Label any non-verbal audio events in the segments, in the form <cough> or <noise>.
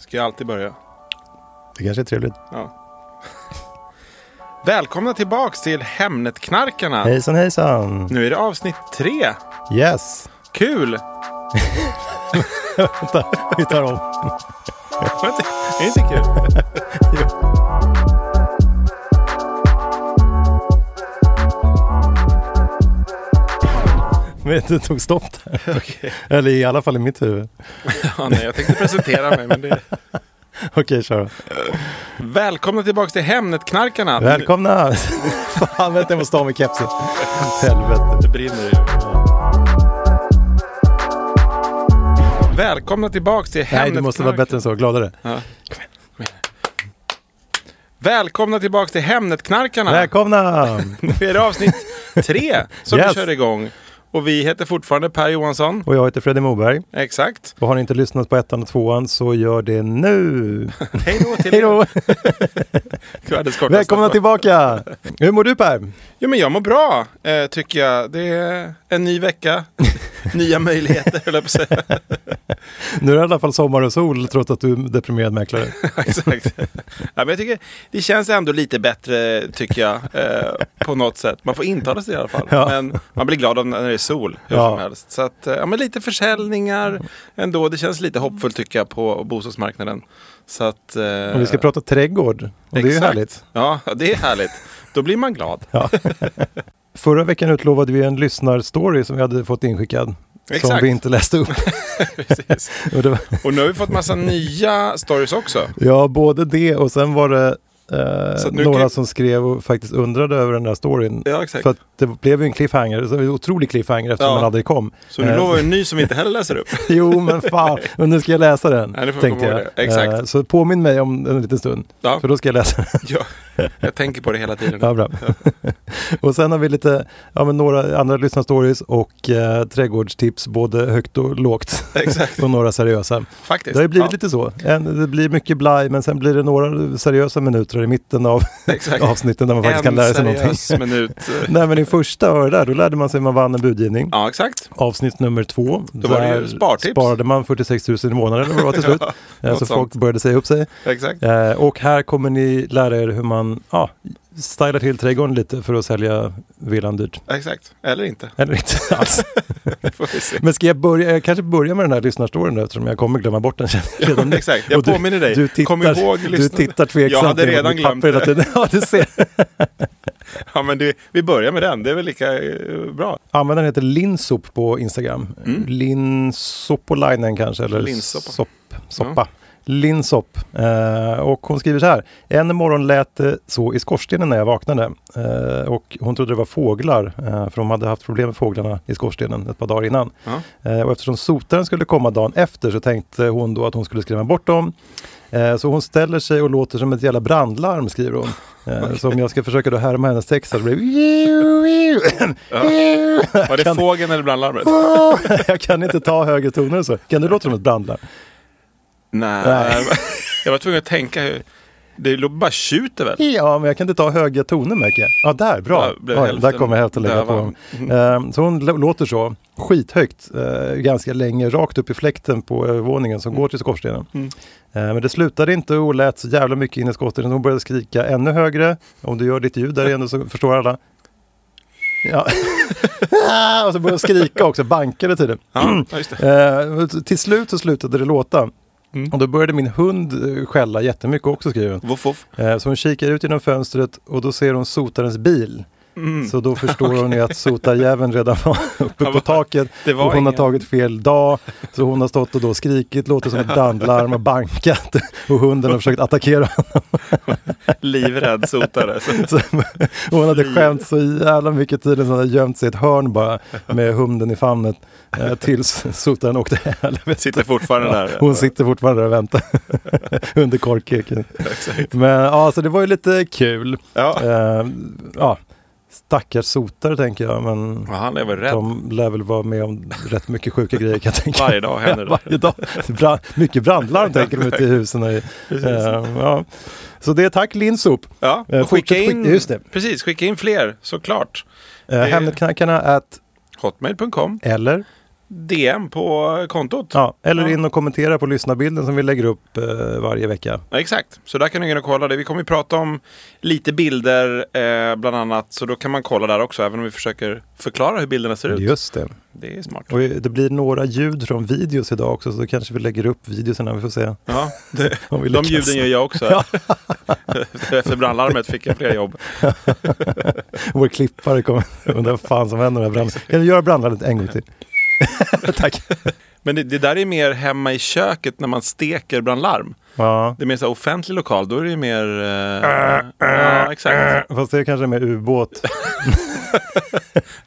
Ska jag alltid börja? Det kanske är trevligt. Ja. Välkomna tillbaks till Hemnetknarkarna. Hejsan hejsan! Nu är det avsnitt tre. Yes! Kul! <laughs> Vänta, vi tar om. <laughs> Det Är inte kul? <laughs> Men det tog stopp där. <laughs> Eller i alla fall i mitt huvud. <laughs> Ja, nej, jag tänkte presentera mig. Men det... <laughs> Okej, kör. Välkomna tillbaks till Hemnetknarkarna. Välkomna! Fan, vänta jag måste ha med kepsen. Helvete. Det brinner ju. Välkomna tillbaks till Nej, du måste vara bättre än så. Gladare. Välkomna tillbaks till Hemnetknarkarna. Välkomna! Nu är det avsnitt tre som Yes. vi kör igång. Och vi heter fortfarande Per Johansson. Och jag heter Fredrik Moberg. Exakt. Och har ni inte lyssnat på ettan och tvåan så gör det nu. <laughs> Hej då till Hej då! <laughs> Välkomna tillbaka! <laughs> Hur mår du Per? Jo men jag mår bra, eh, tycker jag. Det är en ny vecka. Nya möjligheter, höll jag på att säga. Nu är det i alla fall sommar och sol trots att du är deprimerad mäklare. Exakt. Ja, men jag tycker det känns ändå lite bättre, tycker jag. Eh, på något sätt. Man får intala sig i alla fall. Ja. Men man blir glad om när det är sol, hur Ja. som helst. Så att, eh, ja, men lite försäljningar ändå. Det känns lite hoppfullt tycker jag på bostadsmarknaden. Så att... Eh, Och vi ska prata trädgård. Och det är ju exakt. härligt. Ja, det är härligt. Då blir man glad. <laughs> Förra veckan utlovade vi en lyssnarstory som vi hade fått inskickad. Som Exakt. vi inte läste upp. <laughs> <laughs> Och var, Och nu har vi fått massa nya stories också. ja, både det och sen var det eh, några som skrev och faktiskt undrade över den där storyn. Ja. För att det blev ju en cliffhanger, så en otrolig cliffhanger eftersom Ja. man aldrig kom. Så nu Eh, lovar vi en ny <laughs> som vi inte heller läser upp. <laughs> Jo, men fan, och nu ska jag läsa den. Nej, tänkte jag. det. Exakt. Eh, så påminn mig om en liten stund. Ja. För då ska jag läsa den. <laughs> Ja, jag tänker på det hela tiden. Ja, bra. och sen har vi lite, ja men några andra lyssnarstories och eh, trädgårdstips både högt och lågt. Exakt. och några seriösa. Faktiskt. Det har ju blivit lite så. En, det blir mycket blaj men sen blir det några seriösa minuter i mitten av <laughs> avsnitten där man faktiskt kan en lära sig någonting. minut. <laughs> Nej men i första var det där, då lärde man sig man vann en budgivning. Ja, exakt. Avsnitt nummer två. Då var det ju spartips. sparade man 46 000 i månaden eller vad det var till <laughs> slut. Ja, Eh, så sånt. folk började säga upp sig. Exakt. Eh, och här kommer ni lära er hur man ja, stylar till trädgården lite för att sälja villan dyrt. Exakt. Eller inte. Eller inte alls. <laughs> Men ska jag börja, jag kanske börja med den här lyssnarstoryn eftersom jag kommer glömma bort den redan nu. Exakt. Jag du- påminner dig. Du tittar, Kom ihåg, du lyssna. tittar tveksamt Jag hade redan glömt det. Ja, du ser. <laughs> Ja, men det, vi börjar med den. Det är väl lika eh, bra. Användaren heter Linsop på Instagram. Mm. Linsopolainen kanske, eller Linsoppa. sopp, soppa. Linsop. Eh, och hon skriver så här. En morgon lät det så i skorstenen när jag vaknade. Eh, och hon trodde det var fåglar. Eh, för de hade haft problem med fåglarna i skorstenen ett par dagar innan. Eh, och eftersom sotaren skulle komma dagen efter så tänkte hon då att hon skulle skrämma bort dem. Eh, så hon ställer sig och låter som ett jävla brandlarm skriver hon. Eh, <laughs> Så om jag ska försöka då härma hennes text så blir <laughs> det... Var det fågeln eller brandlarmet? <laughs> jag kan inte ta högre toner så. Kan du låta som ett brandlarm? Nej. Nej. <laughs> Jag var tvungen att tänka hur... Det bara tjuter väl? Ja, men jag kan inte ta höga toner märker jag. Ja, där, bra. Där Oj, där kommer jag hälften lägga på. döva. dem. Eh, så hon lå- låter så, skithögt, eh, ganska länge, rakt upp i fläkten på övervåningen som går till skorstenen. Mm. Eh, men det slutade inte och lät så jävla mycket in i skorstenen. Hon började skrika ännu högre. Om du gör ditt ljud där igen så förstår alla. Ja. <laughs> Och så började hon skrika också, bankade tydligen. Ja, ja, just det. Eh, till slut så slutade det låta. Mm. Och då började min hund eh, skälla jättemycket också skriver hon. Eh, så hon kikar ut genom fönstret och då ser hon sotarens bil. Mm. Så då förstår hon ju att sotarjäveln redan var uppe Ja, på taket. och hon har ingen- tagit fel dag. Så hon har stått och då skrikit, låter som ett brandlarm och bankat. Och hunden har försökt attackera honom. Livrädd sotare. Så, hon hade skämt så jävla mycket tiden så hon hade gömt sig i ett hörn bara med hunden i famnet. Eh, tills sotaren åkte helvete. sitter fortfarande där. Hon sitter fortfarande där och väntar <laughs> under korkeken. Men ja, så det var ju lite kul. Ja. Eh, ja, stackars sotare tänker jag, men Ja, han är väl rädd. de lär väl vara med om rätt mycket sjuka grejer kan jag tänka. Varje dag händer det. <laughs> Varje dag. Bra, mycket brandlarm <laughs> tänker de ute i husen. Eh, ja. Så det är tack Linsop. Ja, och skicka in, skicka- just det. Precis, skicka in fler såklart. Eh, Det- Hemnetknarkarna at Hotmail.com, eller, DM på kontot. ja, eller in och kommentera på lyssnarbilden som vi lägger upp eh, varje vecka. Ja, exakt, så där kan du gå in och kolla det. Vi kommer ju prata om lite bilder eh, bland annat. Så då kan man kolla där också, även om vi försöker förklara hur bilderna ser ut. Just det. Det är smart. Och det blir några ljud från videos idag också så då kanske vi lägger upp videoserna, vi får se. Ja, det, <laughs> Om vi de ljuden gör jag också. <laughs> <laughs> Efter brandlarmet fick jag fler jobb. Vår klippare kommer undra vad fan som händer med branden. Kan du göra brandlarmet en gång till? <laughs> Tack. Men det, det där är mer hemma i köket när man steker bland larm. Ja. Det är mer så här offentlig lokal, då är det ju mer... Eh, ja, exakt. Fast det är kanske mer ubåt. <laughs>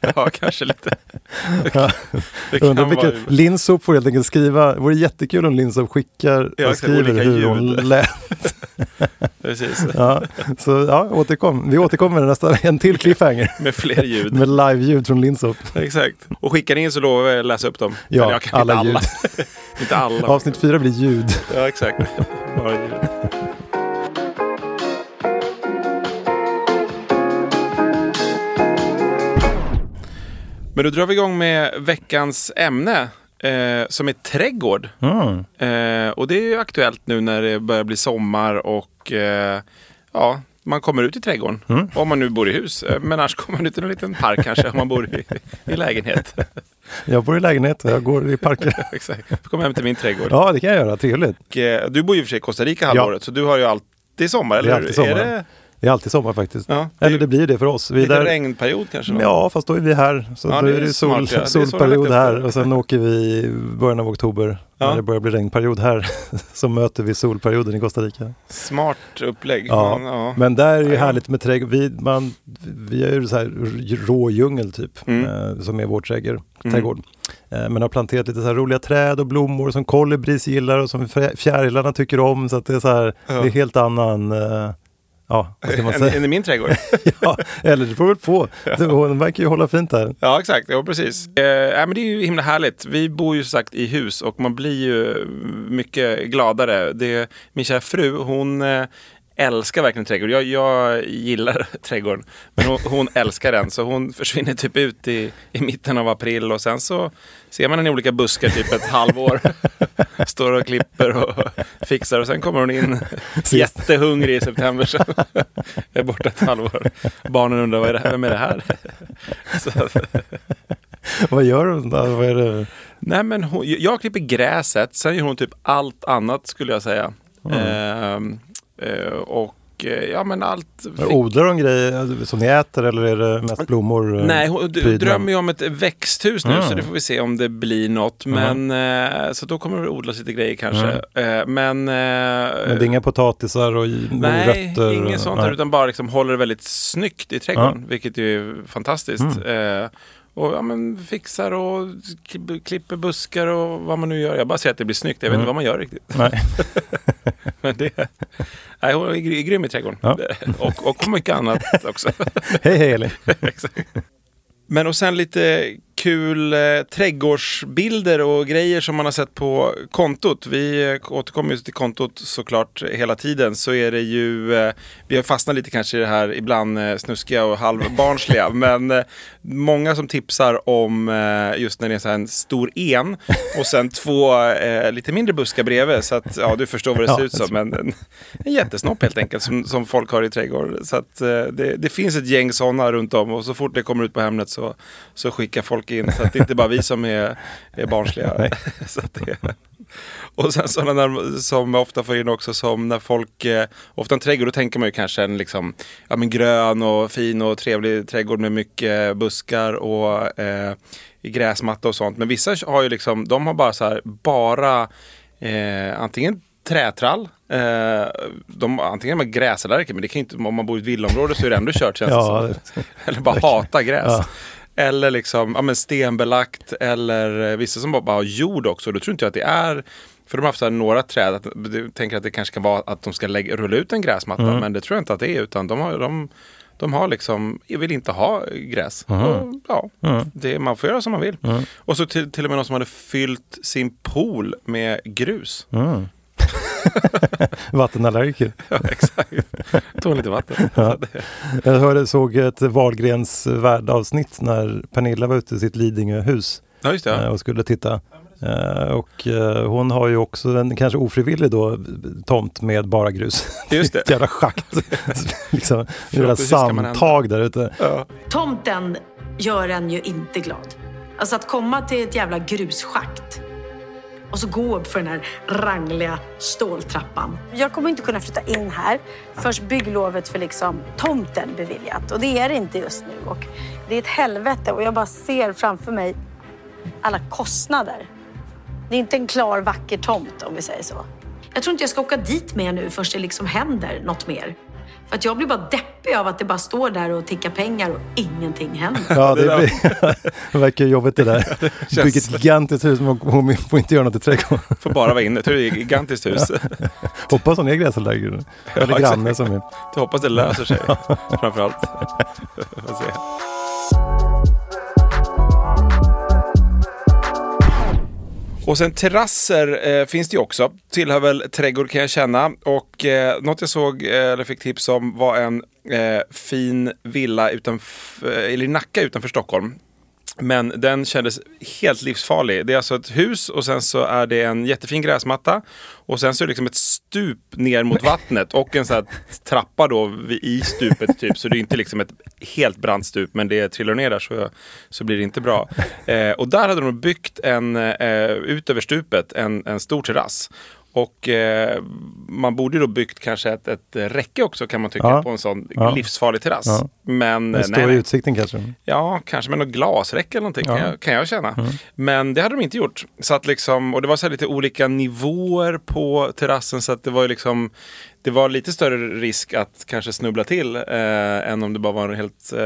Ja, kanske lite. <laughs> Ja. Kan Undrar vara... vilket, Linsop får helt enkelt skriva, det vore jättekul om Linsop skickar Ja, och skriver hur hon lät. <laughs> Precis. Ja, så ja, återkom. Vi återkommer nästa, en till cliffhanger Med fler ljud. med live-ljud från Linsop. Exakt. Och skickar ni in så lovar jag att läsa upp dem. Ja, alla inte ljud. Inte alla. Avsnitt fyra blir ljud. Ja, exakt. Bara ljud. Men då drar vi igång med veckans ämne. Eh, som är trädgård. Mm. Eh, och det är ju aktuellt nu när det börjar bli sommar och eh, ja, man kommer ut i trädgården. Mm. Om man nu bor i hus. Eh, Men annars kommer man ut i en liten park kanske om man bor i, i lägenhet. Jag bor i lägenhet och jag går i parken. <laughs> Exakt. Jag kommer hem till min trädgård. Ja, det kan jag göra. Trevligt. Eh, du bor ju i och för sig i Costa Rica halvåret, så du har ju alltid sommar, eller Det är hur? alltid sommar. Är det Det är alltid sommar faktiskt. ja, det Eller det blir det för oss. Vi är lite där, regnperiod kanske? Då? Ja, fast då är vi här. Så Ja, då det är det smart, sol. Det jag solperiod upp här det. och sen <laughs> åker vi i början av oktober Ja. när det börjar bli regnperiod här. <laughs> Så möter vi solperioden i Costa Rica. Smart upplägg. Ja, Men. Men där är det ju härligt med trädgård. Vi, man, vi har ju så här rå djungel typ, Mm. eh, som är vår trädgård. trädgård. Eh, men har planterat lite så här roliga träd och blommor som kolibris gillar och som fjä- fjärilarna tycker om. Så att det är så här, det är helt annan, eh, ja vad ska man säga? en i min trädgård. <laughs> ja, eller du får väl få. Hon verkar ju hålla fint här. Ja, exakt. Ja, precis. Eh, men det är ju himla härligt. Vi bor ju som sagt i hus och man blir ju mycket gladare. Det, min kära fru, hon eh, älskar verkligen trädgård. Jag, jag gillar <laughs> trädgården, men hon, hon älskar den. Så hon försvinner typ ut i, i mitten av april och sen så ser man henne i olika buskar typ ett halvår. <laughs> Står och klipper och fixar och sen kommer hon in <laughs> jättehungrig i september. Så är borta ett halvår. Barnen undrar, vad är det här? vem är det här? Så, Vad gör hon då? Vad är det? Nej, men hon, jag klipper gräset, sen gör hon typ allt annat skulle jag säga. Ehm, eh, och eh, ja, men allt. Odlar hon grejer som ni äter eller är det mest blommor? eh, Nej, hon drömmer ju om ett växthus nu Mm. så det får vi se om det blir något. Men eh, så då kommer det odlas lite grejer kanske. Eh, men, eh, Men det är inga potatisar och Nej, morötter? inget och- sånt nej. utan bara liksom håller det väldigt snyggt i trädgården, vilket ju är fantastiskt. Mm. Och ja, men fixar och klipp- klipper buskar och vad man nu gör. Jag bara säger att det blir snyggt, jag vet Mm. inte vad man gör riktigt. Nej. <laughs> men det, nej, hon är gry- grym i trädgården. Ja. <laughs> Och, och mycket annat också. <laughs> Hej hej Elin! Men och sen lite kul eh, trädgårdsbilder och grejer som man har sett på kontot. Vi eh, återkommer ju till kontot såklart hela tiden. Så är det ju, eh, vi har fastnat lite kanske i det här ibland eh, snuskiga och halvbarnsliga. <laughs> men eh, många som tipsar om eh, just när det är så här en stor en och sen två eh, lite mindre buskar bredvid. Så att ja, du förstår vad det ser ut som. En, en, en jättesnopp helt enkelt som, som folk har i trädgården. Så att det, det finns ett gäng sådana runt om och så fort det kommer ut på Hemnet så, så skickar folk in. Så att det inte bara vi som är, är barnsliga. <laughs> Så det, och sen sådana där som ofta får in också som när folk, eh, ofta en trädgård, då tänker man ju kanske en liksom, ja men grön och fin och trevlig trädgård med mycket buskar och eh, gräsmatta och sånt. Men vissa har ju liksom, de har bara så här, bara eh, antingen trätrall, eh, de, antingen är man gräsallergiker, men det kan inte, om man bor i ett villaområde så är det ändå kört känns Ja, det som. Eller bara hata gräs. Ja. Eller liksom ja, men stenbelagt eller eh, vissa som bara, bara har jord också. Då tror inte jag att det är för de har haft här några träd, att, du tänker att det kanske kan vara att de ska lägga, rulla ut en gräsmatta. Mm. Men det tror jag inte att det är. Utan de har, de, de har liksom, jag vill inte ha gräs. Mm. Och, ja, det, man får göra som man vill. Och så till, till och med någon som hade fyllt sin pool med grus. <laughs> Vattenallergiker. <laughs> Ja, exakt. Tog lite vatten. <laughs> Ja. Jag hörde, såg ett Wahlgrens värdavsnitt när Pernilla var ute i sitt Lidingöhus Ja, just det. eh, Ja. och skulle titta. Eh, Och eh, hon har ju också en kanske ofrivillig då tomt med bara grus. Just det. Ett jävla schakt. liksom, jävla sandtag där ute. Ja. Tomten gör en ju inte glad. Alltså att komma till ett jävla grusschakt och så gå upp för den här rangliga ståltrappan. Jag kommer inte kunna flytta in här förrän bygglovet för liksom tomten beviljat. Och det är det inte just nu. Och det är ett helvete och jag bara ser framför mig alla kostnader. Det är inte en klar, vacker tomt om vi säger så. Jag tror inte jag ska åka dit med nu förrän det liksom händer något mer. För att jag blir bara deppig av att det bara står där och tickar pengar och ingenting händer. Ja, det, <laughs> blir, <laughs> det verkar jobbigt det där. <laughs> Bygga ett gigantiskt hus men hon får inte göra något i trädgården. Får bara vara inne. Tror det är ett gigantiskt hus. Hoppas hon är gräsallergiker. Eller exakt. granne som är. Jag hoppas det löser sig. Framförallt. Och sen terrasser eh, finns det ju också. Tillhör väl trädgård kan jag känna. Och eh, något jag såg, eh, eller fick tips om, var en eh, fin villa utanför, eh, eller i Nacka utanför Stockholm. Men den kändes helt livsfarlig. Det är alltså ett hus och sen så är det en jättefin gräsmatta. Och sen så är det liksom ett stup ner mot vattnet och en sån här trappa då i stupet typ. Så det är inte liksom ett helt brant stup men det trillar ner där så, så blir det inte bra. Eh, och där hade de byggt en, eh, ut över stupet, en, en stor terrass. Och eh, man borde då byggt kanske ett, ett räcke också kan man tycka Ja. på en sån Ja. livsfarlig terrass. Ja. Men Den eh, står i utsikten kanske. Ja, kanske med något glasräcke eller någonting kan, Ja. jag, kan jag känna. Men det hade de inte gjort. Så att liksom, och det var så lite olika nivåer på terrassen så att det var ju liksom det var lite större risk att kanske snubbla till eh, än om det bara var en helt eh,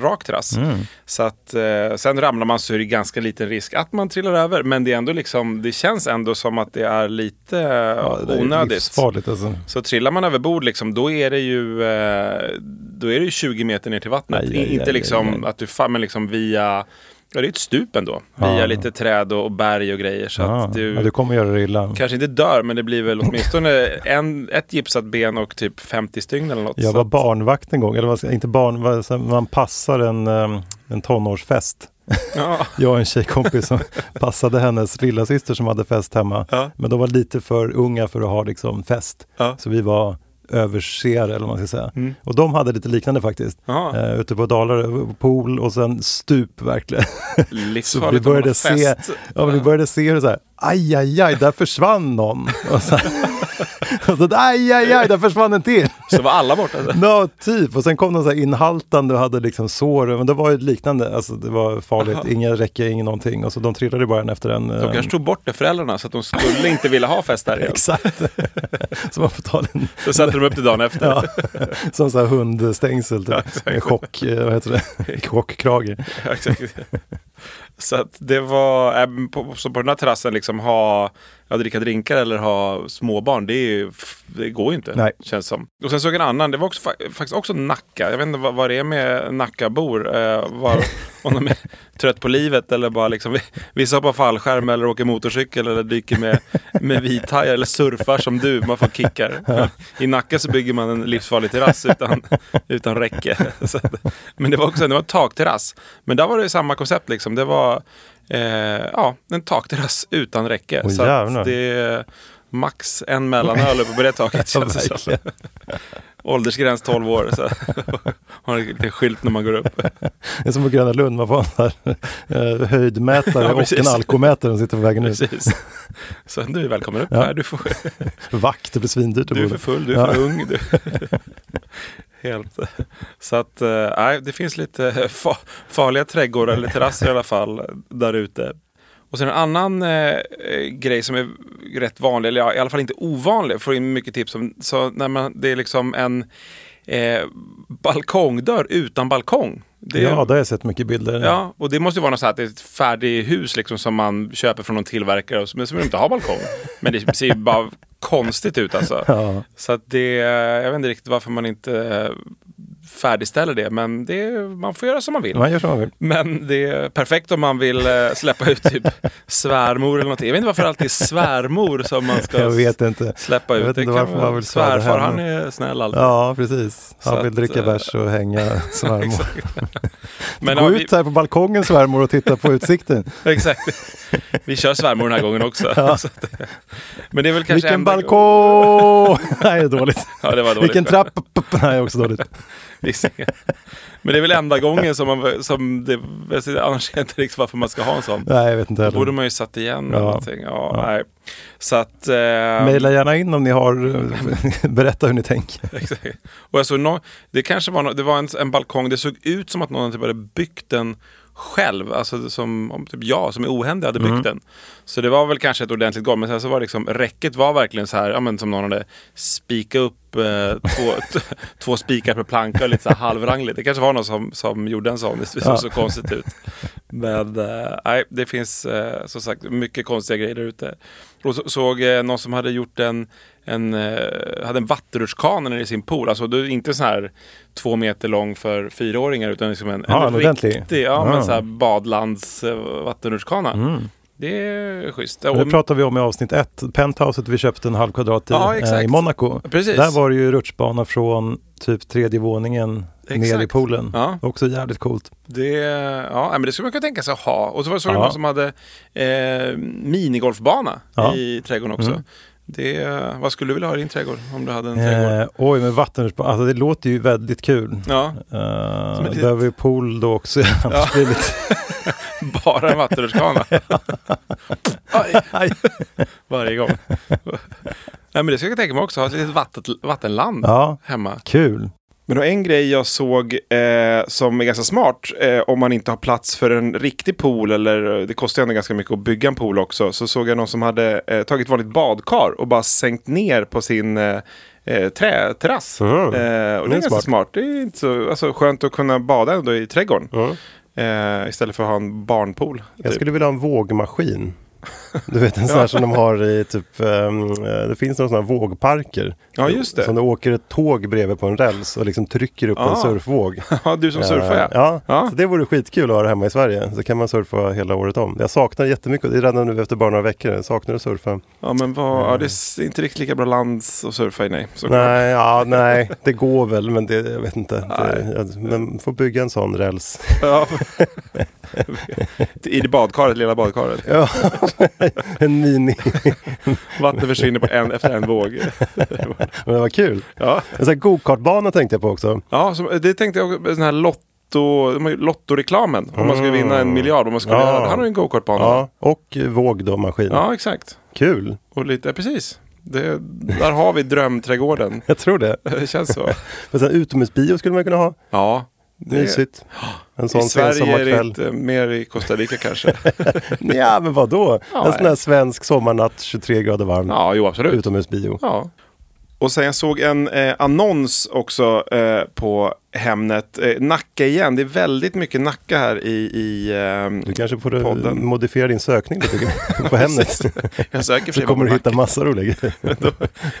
rak terrass. Så att eh, sen ramlar man så är det ganska liten risk att man trillar över. Men det är ändå liksom, det känns ändå som att det är lite eh, Ja, det är onödigt. alltså. Så trillar man över bord liksom, då är det ju eh, då är det ju 20 meter ner till vattnet. Aj, aj, I- inte aj, liksom aj, aj. att du fa- men liksom via Ja, det är ett stup ändå. Via Ja. lite träd och, berg och grejer. Så Ja, att du, ja, du kommer göra det illa. kanske inte dör, men det blir väl åtminstone <laughs> en, ett gipsat ben och typ 50 stygn eller något. Jag var barnvakt en gång, eller inte barn, man passar en, em, en tonårsfest. Ja, <laughs> Jag och en tjejkompis som <laughs> passade hennes lilla syster som hade fest hemma. Men de var lite för unga för att ha liksom fest. Så vi var överseare eller vad man ska säga. Och de hade lite liknande faktiskt. Eh, ute på Dalarö, pool och sen stup verkligen. <laughs> Så vi började se, ja, vi började se hur så här, aj, aj, aj, där försvann någon. <laughs> Och så, <laughs> och så aj, aj, aj, där försvann en till. Så var alla borta. No, typ. Och sen kom de så här inhaltande och hade liksom sår. Men det var ju liknande. Alltså det var farligt. Inga räcke, ingen någonting. Och så de trillade bara en efter en. De kanske tog bort det föräldrarna så att de skulle inte vilja ha fest där <laughs> igen. Exakt. så man får ta den. Så satte de upp det dagen efter. Ja. Som så här hundstängsel. Typ. Ja, chock, eh, vad heter det? <laughs> Chockkrage. Ja, exakt. Så att det var, på, så på den här terrassen liksom ha, ja, dricka drinkar eller ha småbarn, det, är det går ju inte. Nej. Känns som. Och sen såg jag en annan, det var också, fa- faktiskt också Nacka. Jag vet inte vad, vad det är med Nackabor. Eh, var, <laughs> om de är trött på livet eller bara liksom, vissa hoppar fallskärm eller åker motorcykel eller dyker med, med vithajar eller surfar som du, man får kickar. <laughs> I Nacka så bygger man en livsfarlig terrass utan, utan räcke. <laughs> Så, men det var också det var en takterrass. Men där var det samma koncept liksom. Det var ja, en takterrass utan räcke. Åh, så det är max en mellanöl uppe på det taket. <laughs> känns det som. Åldersgräns 12 år. Så. <laughs> Har en liten skylt när man går upp. Det är som på Gröna Lund, man får en eh, höjdmätare <laughs> Ja, och en alkomätare som sitter på vägen ut. Precis. Så du är välkommen upp Ja. här. Du, får, <laughs> Vakt, det blir svindyrt du är för full, du är Ja. för ung. Du. Helt. Så att, eh, nej, det finns lite fa- farliga trädgårdar eller terrasser i alla fall där ute. Och sen en annan eh, eh, grej som är rätt vanlig, eller ja, i alla fall inte ovanlig, får in mycket tips om. Så när man, det är liksom en eh, balkongdörr utan balkong. Det, Ja, där har jag sett mycket bilder. Ja, och det måste ju vara något så här att det är ett färdigt hus liksom som man köper från någon tillverkare men som inte har balkong. Men det ser ju bara konstigt ut alltså. <laughs> Ja. Så att det, jag vet inte riktigt varför man inte eh, färdigställer det, men det, man får göra som man vill. Man gör som man vill. Men det är perfekt om man vill eh, släppa ut typ svärmor eller någonting. Jag vet inte varför det alltid är svärmor som man ska <laughs> Jag vet inte. släppa ut. Jag vet inte varför man vill Svärfar, han är snäll alltid. Ja, precis. Så Han vill att, dricka eh, bärs och hänga <laughs> svärmor. Men Gå ja, vi, ut här på balkongen svärmor och titta på utsikten. <laughs> exakt. Vi kör svärmor den här gången också. Så att, men det är väl kanske Vilken balkong! Nej, det är dåligt. Ja, det var dåligt. Vilken trappa! Nej, också dåligt. Men det är väl enda gången som man, som det, annars vet jag inte riktigt varför man ska ha en sån. Nej, jag vet inte Då borde heller. man ju satt igen Ja. eller någonting. Ja, Ja. Nej. Så att... Eh, Maila gärna in om ni har, <laughs> berätta hur ni tänker. Exakt. Och jag såg nå- det kanske var, nå- det var en, en balkong, det såg ut som att någon typ hade byggt den själv. Alltså som om typ jag som är ohändig hade byggt Mm. den. Så det var väl kanske ett ordentligt golv. Men sen så var det liksom, räcket var verkligen så här, ja men som någon hade spikat upp eh, två, <laughs> två spikar per planka och lite så här halvrangligt. Det kanske var någon som, som gjorde en sån, det såg Ja. så konstigt ut. Men eh, nej, det finns eh, som sagt mycket konstiga grejer där ute. Och så, såg eh, någon som hade gjort en, en, eh, hade en vattenrutschkana i sin pool. Alltså är inte så här två meter lång för fyraåringar utan liksom en, Ja, en ordentlig. riktig ja, Ja. Men så här badlands eh, vattenrutschkana. Mm. Det är schysst. Det pratade vi om i avsnitt ett. Penthouset vi köpte en halv kvadrat i, Ja, eh, exakt. i Monaco. Precis. Där var det ju rutschbana från typ tredje våningen ner i Exakt. poolen. Ja. Också jävligt coolt. Det, ja, men det skulle man kunna tänka sig att ha. Och så var det så Ja. någon som hade eh, minigolfbana Ja. i trädgården också. Mm. Det, vad skulle du vilja ha i din trädgård om du hade en trädgård? Eh, oj, men vattenrutschbana, alltså det låter ju väldigt kul. Ja, ett litet- behöver ju pool då också. <laughs> Det lite... <laughs> bara en. <laughs> Aj, Aj. varje gång. Nej, men det skulle jag tänka mig också, ha ett litet vatten, vattenland Ja, hemma. kul. Men då en grej jag såg eh, som är ganska smart eh, om man inte har plats för en riktig pool eller det kostar ju ändå ganska mycket att bygga en pool också. Så såg jag någon som hade eh, tagit vanligt badkar och bara sänkt ner på sin eh, eh, träterrass. Mm. Eh, och det är, ganska smart. smart. Det är inte så alltså, skönt att kunna bada ändå i trädgården. Eh, istället för att ha en barnpool. Jag typ. skulle vilja ha en vågmaskin. Du vet en sån här som de har i typ, eh, det finns några sådana vågparker. Ja, just det. Som det åker ett tåg bredvid på en räls och liksom trycker upp Ah. en surfvåg. <laughs> Ja, du som surfar Eh, ja. ja. Ja. Så det vore skitkul att ha det hemma i Sverige. Så kan man surfa hela året om. Jag saknar jättemycket, det är redan nu efter bara några veckor. Jag saknar att surfa. Ja, men vad, ja, det är inte riktigt lika bra lands att surfa i, nej. Nej, ja, nej, det går väl men det, jag vet inte. Det, jag, men får bygga en sån räls. Ja. <laughs> I det badkaret, lilla badkaret. Ja, <laughs> <laughs> en mini. Vattnet försvinner på en, efter en våg. <laughs> Men det var kul. Ja, En sån här go-kartbana tänkte jag på också. ja som, det tänkte jag också, sån här lotto, de har ju lottoreklamen. Om man skulle vinna en miljard, vad man skulle Ja. göra. Han har ju en go-kartbana. Ja, och våg då maskin. ja, exakt. Kul. Och lite, ja, precis. Det, där har vi drömträdgården. Jag tror det. <laughs> Det känns så. Men sen utomhusbio skulle man kunna ha. Ja. Mysigt. En I sån sen Sverige är det inte, mer i Costa Rica kanske. <laughs> Ja, men vadå? Ja, en sån här svensk sommarnatt, 23 grader varm. Ja, jo absolut. Utomhusbio. Ja. Och sen jag såg en eh, annons också eh, på Hemnet. Eh, Nacka igen, det är väldigt mycket Nacka här i, i ehm, Du kanske får eh, podden. modifiera din sökning lite <laughs> på Hemnet. Jag söker <laughs> för sig kommer du hitta massa roliga grejer.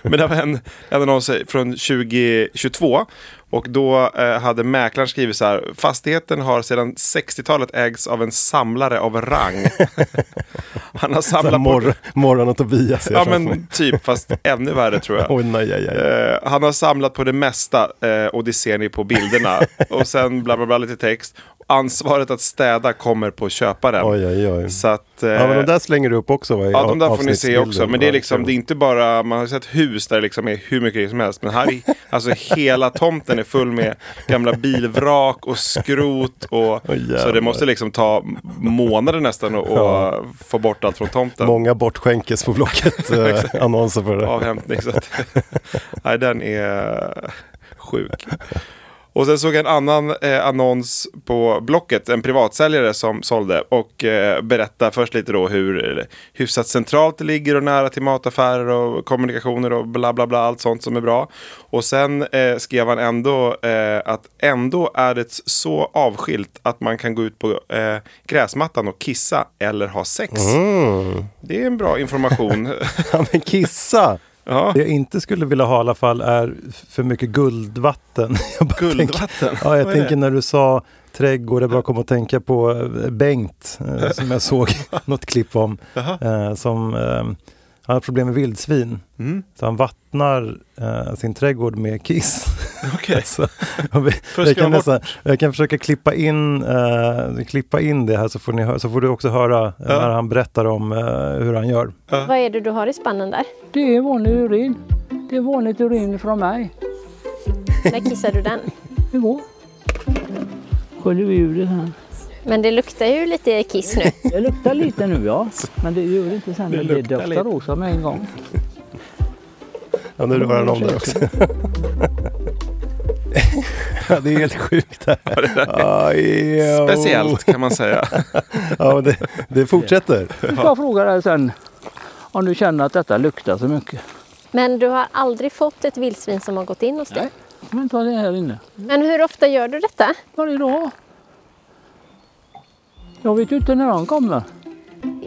Men det var en, en annons från 2022 och då eh, hade mäklaren skrivit så här. Fastigheten har sedan 60-talet ägts av en samlare av rang. <laughs> Han har Så samlat på... Mor Morran och Tobias. Ja men typ, fast ännu värre tror jag. Oj, nej, nej, nej. Eh, han har samlat på det mesta eh, och det ser ni på bilderna. <laughs> och sen bla bla bla lite text. Ansvaret att städa kommer på köparen. Oj, oj, oj. Så att... eh, Ja, men de där slänger du upp också va? i Ja, de där får ni se också. Men det är liksom, det är inte bara, man har sett hus där det liksom är hur mycket som helst. Men här är, <laughs> alltså hela tomten är full med gamla bilvrak och skrot. Och, så det måste liksom ta månader nästan att Ja. få bort allt från tomten. Många bortskänkes på Blocket <laughs> eh, annonser för det. avhämtning. Så att, nej, den är sjuk. Och sen såg jag en annan eh, annons på Blocket, en privatsäljare som sålde och eh, berättade först lite då hur hyfsat centralt det ligger och nära till mataffärer och kommunikationer och bla bla bla, allt sånt som är bra. Och sen eh, skrev han ändå eh, att ändå är det så avskilt att man kan gå ut på eh, gräsmattan och kissa eller ha sex. Mm. Det är en bra information. <laughs> Ja, men kissa! Ja. Det jag inte skulle vilja ha i alla fall är för mycket guldvatten. <laughs> Guldvatten? Tänker, ja, jag tänker när du sa trädgård, jag bara kom att tänka på eh, Bengt eh, som jag såg <laughs> något klipp om. Eh, som, han har problem med vildsvin. Mm. Så han vattnar eh, sin trädgård med kiss. <laughs> Okej. <laughs> Så, och vi, jag, kan nästan, jag kan försöka klippa in, eh, klippa in det här så får, ni så får du också höra eh, Ja. när han berättar om eh, hur han gör. Vad är det du har i spannen där? Det är vanlig urin. Det är vanligt urin från mig. När kissar du den? Igår. Sköljer vi ur det sen. Men det luktar ju lite kiss nu. Det luktar lite nu ja. Men det gör det inte sen. Det Det, doftar rosa med en gång. Ja, nu rör han om det också. ja, det är helt sjukt det här. Aj, jo. Speciellt kan man säga. Ja, men det, det fortsätter. Jag ska fråga dig sen om du känner att detta luktar så mycket. Men du har aldrig fått ett vildsvin som har gått in hos dig? Nej. Kommer inte det här inne. Men hur ofta gör du detta? Varje dag. Jag vet ju inte när de kommer.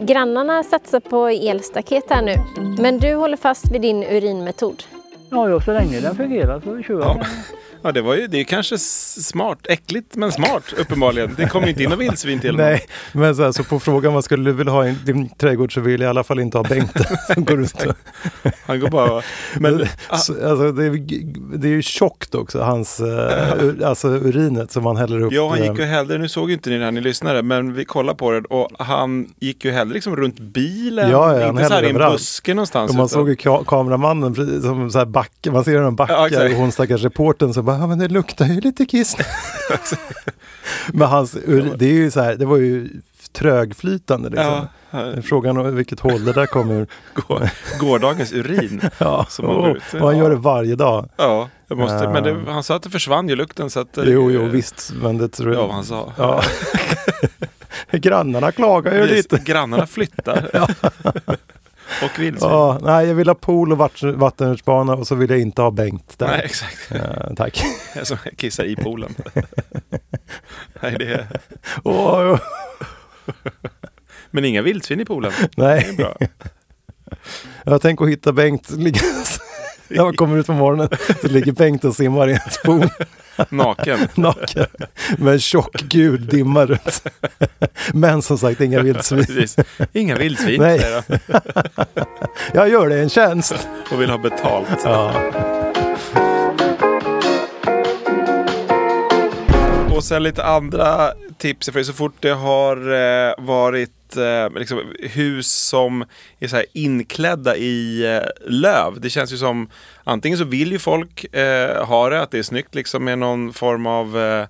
Grannarna satsar på elstaket här nu. Men du håller fast vid din urinmetod. Ja, ja så länge den fungerar så kör jag. Ja. Ja, det, var ju, det är kanske smart. Äckligt men smart uppenbarligen. Det kommer inte in något vildsvin till honom. Nej, men så, här, så på frågan vad skulle du vilja ha i din trädgård så vill jag i alla fall inte ha Bengt <laughs> som går ut <laughs> Han går bara... Men, <laughs> Så, alltså, det, är, det är ju tjockt också, hans uh, alltså urinet som han häller upp. ja, han gick ju hellre, nu såg inte ni det här ni lyssnade, men vi kollade på det och han gick ju hellre liksom runt bilen. Ja, ja, inte så här i en buske någonstans. och man utan- såg ju ka- kameramannen som så här backar, man ser hur han backar Ja, och hon stackars reportern så bara, ja men det luktar ju lite kiss. <laughs> men hans, det är ju så här, det var ju trögflytande liksom. Ja, Frågan om vilket håll det där kommer ur. <laughs> gå- gårdagens urin. <laughs> Ja, Som går ut. och han gör det varje dag. Ja, måste, Ja. men det, han sa att det försvann ju lukten så att... eh, Jo, jo, visst, men det tror jag. Ja, han sa. Ja. Grannarna klagar ju Visst, lite. Grannarna flyttar. Och vildsvin. Ja, nej, jag vill ha pool och vatten- vattenrutschbana och så vill jag inte ha Bengt där. Nej, exakt. Eh, tack. <laughs> Jag som kissar i poolen. <laughs> Nej, det är... Åh, Men inga vildsvin i poolen. nej, Det är bra. jag tänker hitta Bengt liggandes. När man kommer ut på morgonen så ligger Bengt och simmar i en pool Naken. <laughs> naken med en tjock gul dimma runt. Men som sagt inga vildsvin. Precis. Inga vildsvin, Nej. säger han. <laughs> Jag gör det en tjänst. Och vill ha betalt. Ja. Och sen lite andra tips. För så fort det har eh, varit eh, liksom, hus som är så här inklädda i eh, löv. Det känns ju som antingen så vill ju folk eh, ha det, att det är snyggt liksom med någon form av eh,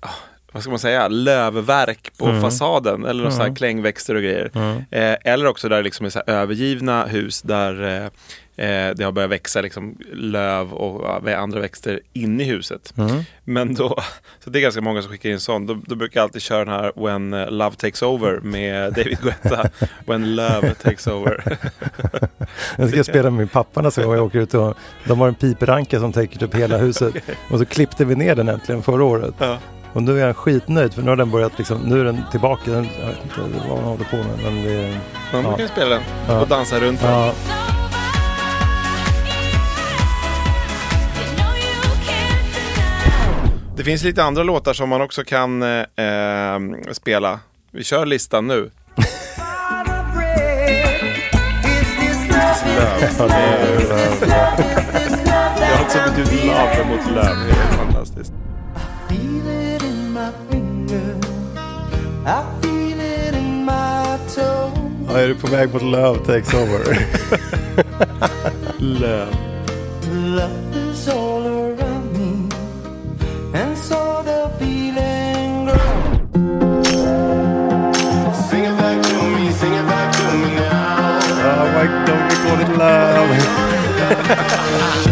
ah, vad ska man säga, lövverk på Mm. fasaden eller någon sån här Mm. klängväxter och grejer. Mm. Eh, eller också där det liksom är så övergivna hus där eh, eh, det har börjat växa liksom löv och andra växter in i huset. Mm. Men då, <laughs> så det är ganska många som skickar in sånt. Då, då brukar jag alltid köra den här When eh, Love Takes Over med <laughs> David Guetta. When Love Takes Over. <laughs> Jag ska spela med min pappa nästa gång jag åker ut och de har en piperanka som täcker typ hela huset. Och så klippte vi ner den äntligen förra året. Ja. Och nu är han skitnöjd för nu har den börjat liksom, nu är den tillbaka. Den, jag vet inte vad han håller på med men det... Man Ja. kan spela den Ja. och dansa runt den. Ja, Det finns lite andra låtar som man också kan eh, eh, spela. Vi kör listan nu. <laughs> Jag har också betytt love mot löv. Det är fantastiskt. Ja, är du på väg mot Love Takes Over? <laughs> Löv. oh my God, vi går till Love. <laughs>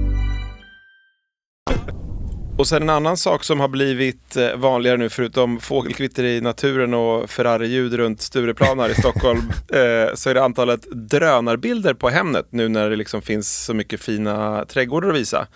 Och sen en annan sak som har blivit eh, vanligare nu förutom fågelkvitter i naturen och Ferrari-ljud runt Stureplan här i Stockholm <laughs> eh, så är det antalet drönarbilder på Hemnet nu när det liksom finns så mycket fina trädgårdar att visa.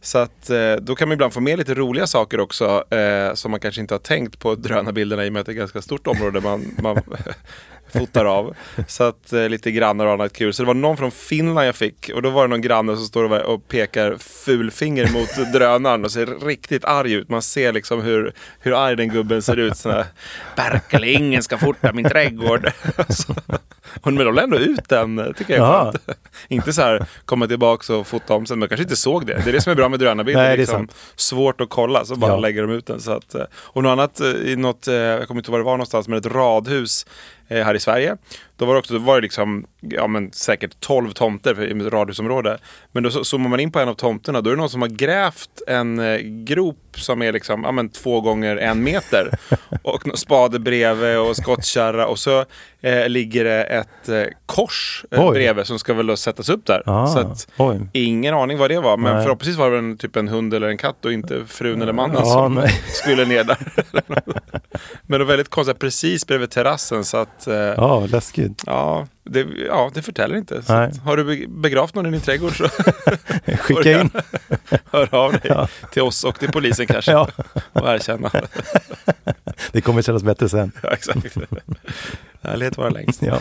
Så att eh, då kan man ibland få med lite roliga saker också eh, som man kanske inte har tänkt på drönarbilderna i och med att det är ett ganska stort område man, man <laughs> fotar av. Så att eh, lite grannar och annat kul. Så det var någon från Finland jag fick och då var det någon granne som står och- pekar fulfinger mot <laughs> drönaren och ser riktigt arg ut. Man ser liksom hur, hur arg den gubben ser ut. Sån här, Berkel, ingen ska fota min trädgård. <laughs> Så- och men de la ändå ut den, tycker jag är skönt. <laughs> Inte så här komma tillbaka och fota om sen, men kanske inte såg det. Det är det som är bra med drönarbilder. Nej, det är liksom svårt att kolla, så bara Ja. lägger de ut den. Så att, eh, och något annat, eh, i något, eh, jag kommer inte ihåg var det var någonstans, men ett radhus eh, Eh, här i Sverige. Då var det också, då var det liksom, ja men säkert 12 tomter i ett radhusområde. Men då zoomar man in på en av tomterna, då är det någon som har grävt en eh, grop som är liksom, ja men två gånger en meter. <laughs> och spade bredvid och skottkärra och så eh, ligger det ett eh, kors eh, bredvid som ska väl då sättas upp där. Ah, så att. Ingen aning vad det var, men Nej. förhoppningsvis var det en, typ en hund eller en katt och inte frun eller mannen Ja, som nej. skulle ner där. <laughs> men det var väldigt konstigt, precis bredvid terrassen så att eh, ja. Ja, läskigt. det, ja, det förtäller inte. Att, har du be- begravt någon i din trädgård så <laughs> Skicka in. <laughs> hör av dig Ja. till oss och till polisen <laughs> kanske Ja. och erkänna. Det kommer kännas bättre sen. ja, exakt. Ärlighet vara längst. Ja.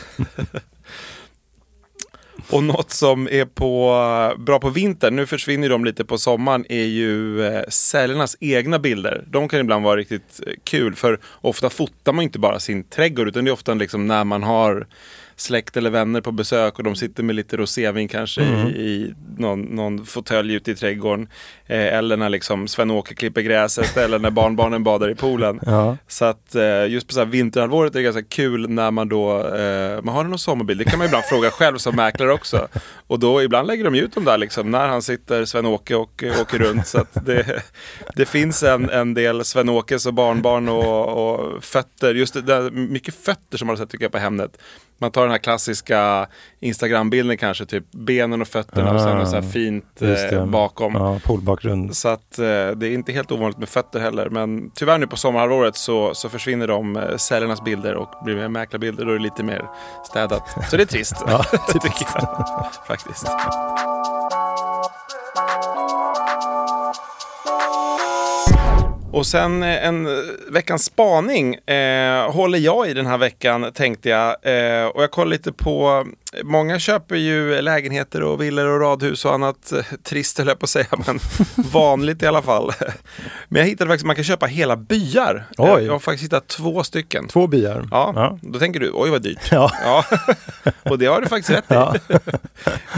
Och något som är på, bra på vintern, nu försvinner de lite på sommaren, är ju eh, säljarnas egna bilder. De kan ibland vara riktigt eh, kul, för ofta fotar man inte bara sin trädgård, utan det är ofta liksom när man har släkt eller vänner på besök och de sitter med lite rosévin kanske Mm. i, i någon, någon fåtölj ute i trädgården. Eh, eller när liksom Sven-Åke klipper gräset <laughs> eller när barnbarnen badar i poolen. Ja. Så att eh, just på så här vinterhalvåret är det ganska kul när man då, eh, man har någon sommarbild, det kan man ibland fråga själv som mäklare också. Och då ibland lägger de ut dem där liksom, när han sitter Sven-Åke och eh, åker runt. Så att det, det finns en, en del Sven-Åkes och barnbarn och, och fötter, just det där, mycket fötter som man har sett tycker jag på Hemnet. Man tar den här klassiska Instagram-bilden kanske, typ benen och fötterna och sen något så här fint Just eh, bakom. Ja, poolbakgrund. Så att eh, det är inte helt ovanligt med fötter heller. Men tyvärr nu på sommarhalvåret så, så försvinner de eh, säljarnas bilder och blir mer mäklarbilder. Då är det lite mer städat. Så det är trist. <laughs> Ja, <laughs> tycker jag faktiskt. Och sen eh, en eh, veckans spaning eh, håller jag i den här veckan tänkte jag. Eh, och jag kollar lite på, många köper ju lägenheter och villor och radhus och annat eh, trist höll jag på att säga, men <laughs> vanligt i alla fall. Men jag hittade faktiskt att man kan köpa hela byar. Eh, Oj. Jag har faktiskt hittat två stycken. Två byar. Ja, Ja. då tänker du, oj vad dyrt. Ja. Ja. Och det har du faktiskt rätt i. Ja. <laughs>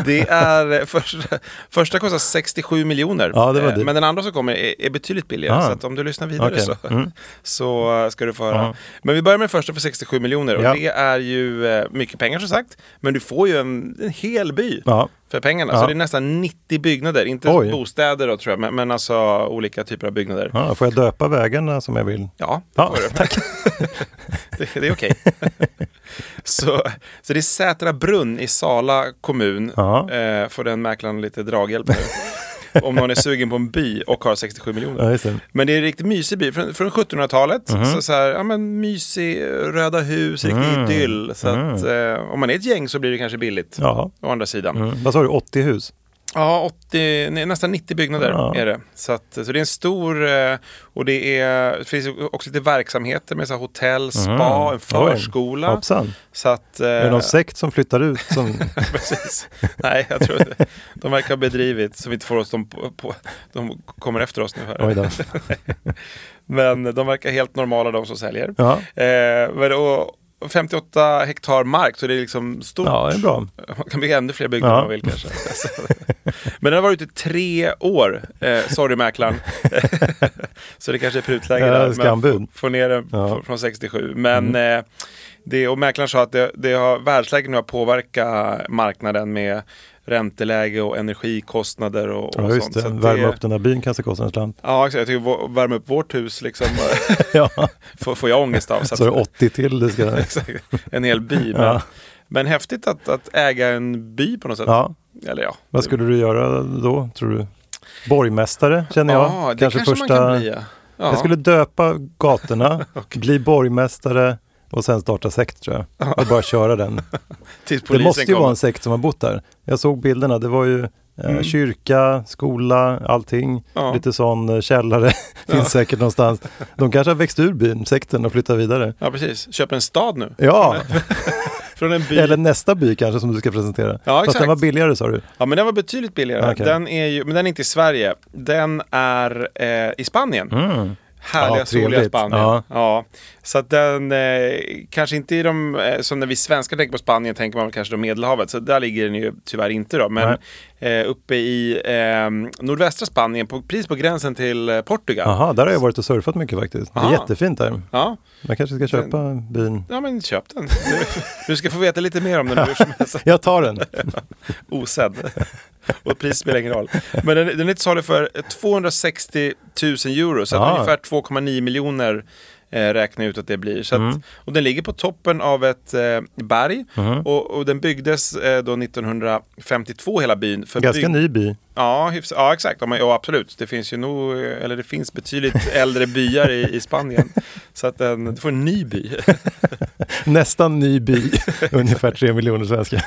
Det är, eh, första, första kostar 67 miljoner. Ja, det var dyrt. Men den andra som kommer är, är betydligt billigare. Ah. Så att om du lyssnar vidare Okej. så, Mm. <laughs> så ska du få höra. Ja. Men vi börjar med den första för 67 miljoner. Och det är ju mycket pengar som sagt. Men du får ju en, en hel by Ja. för pengarna. Ja. Så det är nästan 90 byggnader. Inte Oj. bostäder då tror jag, men, men alltså olika typer av byggnader. Ja, får jag döpa vägarna som jag vill? Ja, det får du. <laughs> tack. <laughs> det, det är okej. <laughs> så, så det är Sätra brunn i Sala kommun. Eh, får den mäklaren lite draghjälp nu. Om någon är sugen på en by och har 67 miljoner. Ja. Men det är en riktigt mysig by från, från 1700-talet. Så, så här, ja men mysig, röda hus, riktig Mhm. idyll. Så att eh, om man är ett gäng så blir det kanske billigt. Ja. Å andra sidan. Mm. Vad sa du, 80 hus? Ja, 80, nej, nästan 90 byggnader Ja. är det. Så, att, så det är en stor, eh, och det, är, det finns också lite verksamheter med så hotell, spa, Mhm. en förskola. Hoppsan. Så att, eh, Är det någon sekt som flyttar ut? Som... <laughs> precis. Nej, jag tror inte. De verkar ha bedrivit så vi inte får oss dem på, på, de kommer efter oss nu här. Oj då. <laughs> Men de verkar helt normala de som säljer. Ja. Eh, och 58 hektar mark, så det är liksom stort. ja, det är bra. Man <laughs> kan bygga ännu fler byggnader Ja. man vill kanske. <laughs> Men den har varit ute i tre år. Eh, sorry mäklaren. <laughs> så det kanske är prutläge Ja, där. Skambud. få, ner den Ja. från 67. Men eh, det, och mäklaren sa att det, det har, världsläget nu har påverkat marknaden med ränteläge och energikostnader och, och Ja, just sånt. det. Så Värma upp den där byn kanske kostar en slant. Ja, exakt. Jag tycker värma upp vårt hus liksom, <laughs> Ja, får, får jag ångest av. Så så är det 80 till det ska... <laughs> exakt, en hel by. Men, Ja. men häftigt att, att äga en by på något sätt. Ja. Eller ja. Vad skulle du göra då, tror du? Borgmästare känner jag. Ja, det kanske, man kan bli. Ja. Ja. Jag skulle döpa gatorna, <laughs> bli borgmästare och sen starta sekt tror jag. Och bara köra den. <laughs> Det måste ju kommer. vara en sekt som har bott där. Jag såg bilderna, det var ju eh, kyrka, skola, allting. Mm. Ja. Lite sån eh, källare, <laughs> finns säkert någonstans. De kanske har växt ur byn, sekten och flyttat vidare. Ja, precis. Köper en stad nu. Ja, Från en <laughs> by. eller nästa by kanske som du ska presentera. Ja, Fast exakt. den var billigare sa du. Ja, men den var betydligt billigare. Okej. Den är ju, men den är inte i Sverige. Den är eh, i Spanien. Mm. Härliga, Ja, soliga. Spanien. Ja. Ja. Så att den, eh, kanske inte i de, eh, som när vi svenskar tänker på Spanien tänker man kanske då Medelhavet. Så där ligger den ju tyvärr inte då. Men eh, uppe i eh, nordvästra Spanien, på, precis på gränsen till eh, Portugal. Jaha, där har jag varit och surfat mycket faktiskt. Det är Aha. jättefint där. Ja. Jag kanske ska köpa byn. ja, men köp den. Du, <laughs> du ska få veta lite mer om den hur som helst. <laughs> Jag tar den. <laughs> osedd. Och pris spelar ingen roll. Men den, den är till salu för 260 000 euro, så ungefär 2,9 miljoner eh, räknar jag ut att det blir. Så att, Mm. Och den ligger på toppen av ett eh, berg Mhm. och, och den byggdes eh, då 1952 hela byn. För Ganska ny by. Ja, hyfs- ja exakt. Ja, men, ja, absolut. Det finns ju nog, eh, eller det finns betydligt <laughs> äldre byar i, i Spanien. Så att den, du får en ny by. <laughs> Nästan ny by. <laughs> Ungefär tre miljoner svenskar.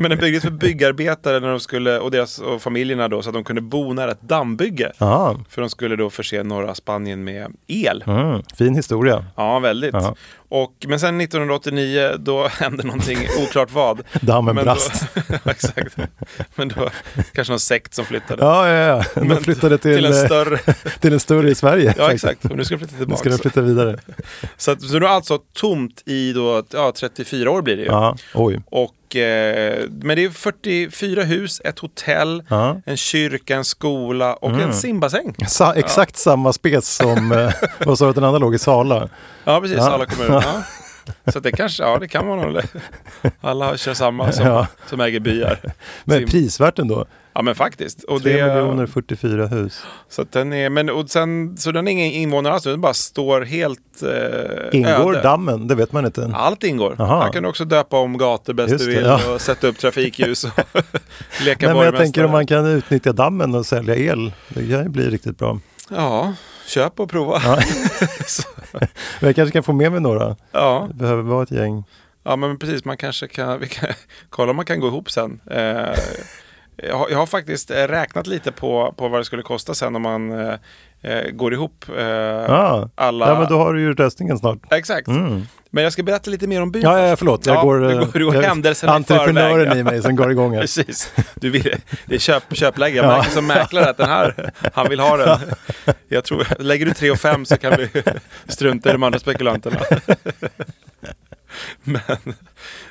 Men den byggdes för byggarbetare när de skulle, och deras och familjerna då, så att de kunde bo nära ett dammbygge. Ja, För de skulle då förse norra Spanien med el. mm, fin historia. Ja, väldigt. Ja. Och, men sen 1989 då <laughs> hände någonting, oklart vad. <laughs> Dammen Men brast. Då, <laughs> exakt. Men då kanske någon sekt som flyttade. Ja, ja, ja. De Men flyttade till, till en eh, större. till en större i Sverige. Ja, faktiskt. exakt. Och nu ska de flytta Nu tillbaka. ska den flytta vidare. Så, att, så nu är det alltså tomt i då, ja, 34 år blir det ju. Ja, oj. Och, eh, men det är 44 hus, ett hotell, Ja. en kyrka, en skola och Mm. en simbassäng. Sa, exakt samma spes som, eh, <laughs> vad sa du att den andra låg i Sala? Ja, precis. Ja. Alla kommuner. Ja. <laughs> Så det kanske, ja det kan man nog. <laughs> Alla kör samma som, Ja. som äger byar. Men Sim- prisvärt ändå. Ja men faktiskt. Och 3 det, miljoner 44 hus. Så, den är, men, och sen, så den är ingen invånare alls, den bara står helt eh, Ingår öde. dammen? Det vet man inte. Allt ingår. Aha. Han kan också döpa om gator bäst Just du det, vill ja. och sätta upp trafikljus och <laughs> leka Nej, men jag tänker om man kan utnyttja dammen och sälja el. Det kan ju bli riktigt bra. Ja, köp och prova. Ja. <laughs> <laughs> Men jag kanske kan få med mig några. Ja. Det behöver vara ett gäng. Ja men precis, man kanske kan, vi kan kolla om man kan gå ihop sen. Eh, jag, har, jag har faktiskt eh, räknat lite på, på vad det skulle kosta sen om man eh, eh, går ihop eh, Ah. alla... Ja, men då har du ju röstningen snart. Exakt. Mm. Men jag ska berätta lite mer om byn Ja, ja, förlåt. Jag Ja, går, du eh, går, du går jag- händelserna i entreprenören förväg. i mig som går igång här. <laughs> Precis. Du vill, det är köp, köpläge. Jag Ja. märker som mäklare att den här, han vill ha den. <laughs> Jag tror, lägger du 3 och 5 så kan vi <laughs> strunta i de andra spekulanterna. <laughs> Men,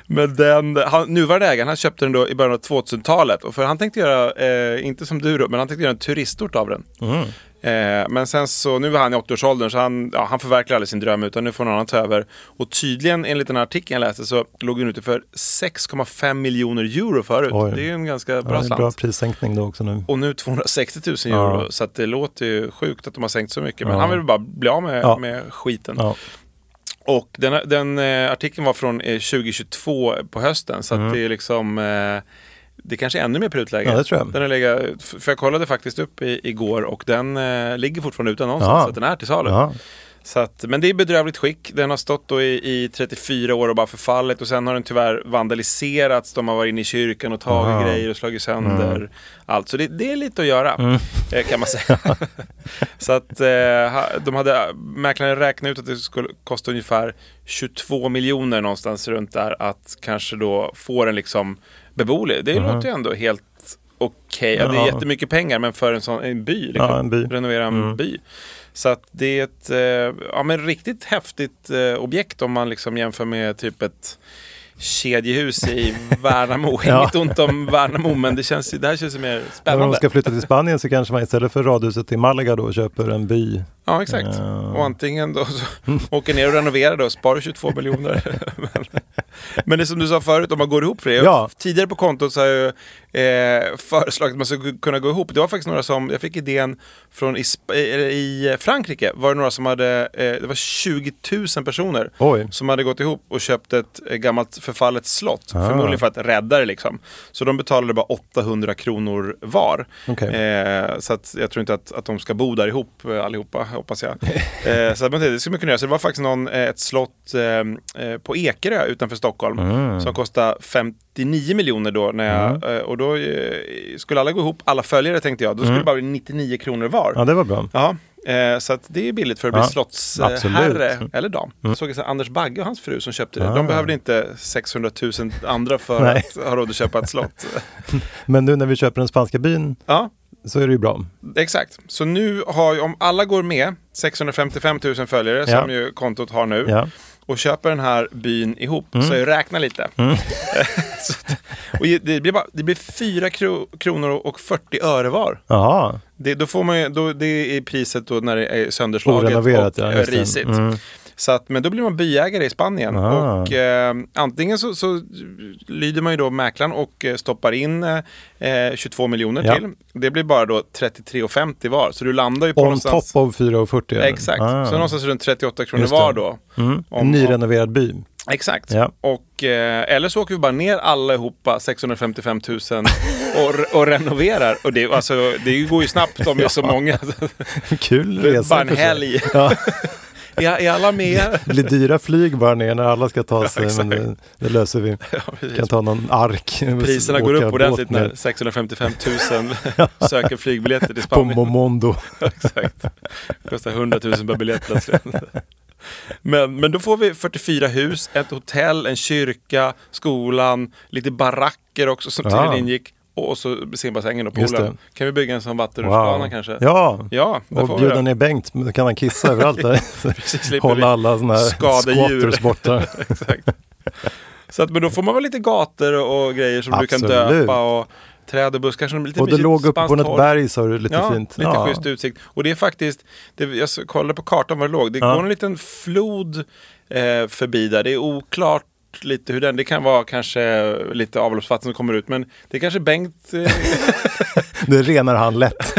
men den, han, nuvarande ägaren han köpte den då i början av 2000-talet. Och för han tänkte göra, eh, inte som du då, men han tänkte göra en turistort av den. Mm. Eh, men sen så, nu var han i 80-årsåldern så han, ja, han förverkligar aldrig sin dröm utan nu får någon annan ta över. Och tydligen enligt den här artikeln jag läste så låg den ute för 6,5 miljoner euro förut. Oj. Det är ju en ganska Ja, bra är slant. bra prissänkning då också nu. Och nu 260 000 euro. Ja. Så det låter ju sjukt att de har sänkt så mycket. Men Ja. han vill bara bli av med, Ja. med skiten. Och den, den eh, artikeln var från eh, 2022 på hösten. Så Mm. det är liksom eh, det kanske är ännu mer prutläge. Ja, det tror jag. Den har legat, för jag kollade faktiskt upp i, igår och den eh, ligger fortfarande ute någonstans. Ja. Så att den är till salu. Ja. Så att, men det är bedrövligt skick. Den har stått då i, i 34 år och bara förfallit och sen har den tyvärr vandaliserats. De har varit inne i kyrkan och tagit Aha. grejer och slagit sönder Mm. allt. Så det, det är lite att göra Mm. eh, kan man säga. <laughs> så att eh, de hade, mäklaren räknat ut att det skulle kosta ungefär 22 miljoner någonstans runt där att kanske då få den liksom beboelig. Det Mhm. låter ju ändå helt okej. Ja, det är jättemycket pengar men för en sån en by, liksom, Ja, en by. renovera en Mm. by. Så att det är ett eh, ja, men riktigt häftigt eh, objekt om man liksom jämför med typ ett kedjehus i <laughs> Värnamo. Ja. Inget ont om Värnamo men det, känns, det här känns mer När de spännande. ska flytta till Spanien så kanske man istället för radhuset i Malaga då köper en by. Ja exakt. Ja. Och antingen då så <laughs> åker ner och renoverar då och sparar 22 miljoner. <laughs> men, men det som du sa förut, om man går ihop för det. Ja. Tidigare på kontot så har jag eh, föreslagit att man ska kunna gå ihop. Det var faktiskt några som, jag fick idén från i, eller i Frankrike, var det några som hade, eh, det var 20 000 personer Oj. som hade gått ihop och köpt ett eh, gammalt förfallet slott. Ah. Förmodligen för att rädda det liksom. Så de betalade bara 800 kronor var. Okej. Eh, så att jag tror inte att, att de ska bo där ihop eh, allihopa, hoppas jag. eh, så men det skulle man kunna göra. Så det var faktiskt någon, eh, ett slott eh, eh, på Ekerö utanför Stockholm Mm. som kostade 59 miljoner då. När jag, eh, och då skulle alla gå ihop, alla följare tänkte jag. Då skulle Mm. det bara bli 99 kronor var. Ja, det var bra. Ja, eh, så det är billigt för att bli Ja, slottsherre absolut. eller dam. Mm. Såg jag så här, Anders Bagge och hans fru som köpte det. Ah. De behövde inte 600 000 andra för <laughs> att ha råd att köpa ett slott. <laughs> Men nu när vi köper den spanska byn Ja, så är det ju bra. exakt. Så nu har ju, om alla går med, 655 000 följare Ja. som ju kontot har nu. Ja. och köper den här byn ihop, Mm. så jag räknar lite. <laughs> att- och det, blir bara, det blir 4 kro, kronor och 40 öre var. Jaha. Det, då får man ju, då, det är priset då när det är sönderslaget och ja, risigt. Mm. Så att, men då blir man byägare i Spanien. Ah. Och eh, antingen så, så lyder man ju då mäklaren och eh, stoppar in eh, 22 miljoner Ja. till. Det blir bara då 33,50 var. Så du landar ju på On någonstans... top of 4,40. eller? Exakt, Ah. så någonstans runt 38 kronor var då. Mm. Om- En nyrenoverad by. Exakt. Ja. Och, eh, eller så åker vi bara ner allihopa, 655 000, och, och renoverar. Och det, alltså, det går ju snabbt om det är så många. Kul resa. bara en helg. Ja. <laughs> Är, är alla med? Det blir dyra flyg bara ner när alla ska ta sig, exakt. men det, det löser vi. Ja, precis. kan ta någon ark. Priserna går upp ordentligt när 655 000 söker flygbiljetter till På Spanien. Momondo. <laughs> Exakt. Kostar 100 000 per biljett. Men, men då får vi 44 hus, ett hotell, en kyrka, skolan, lite baracker också som Ja. tydligen ingick. Och så simbassängen och poolen. Kan vi bygga en sån vattenrutschbana Wow. kanske? Ja, Ja, och bjuda ner Bengt. Då kan han kissa överallt där. <laughs> Hålla alla sådana här skadedjur. squatters borta. <laughs> Så att, men då får man väl lite gator och grejer som du kan Absolut. döpa och träd och buskar. Som lite Och det låg uppe på något torg. berg sa du, lite ja, fint. lite ja. schysst utsikt. Och det är faktiskt, det, jag kollade på kartan var det låg, det Ja. går en liten flod eh, förbi där. Det är oklart lite hur den, det kan vara kanske lite avloppsvatten som kommer ut men det är kanske Bengt eh, <laughs> Det renar han lätt. <laughs>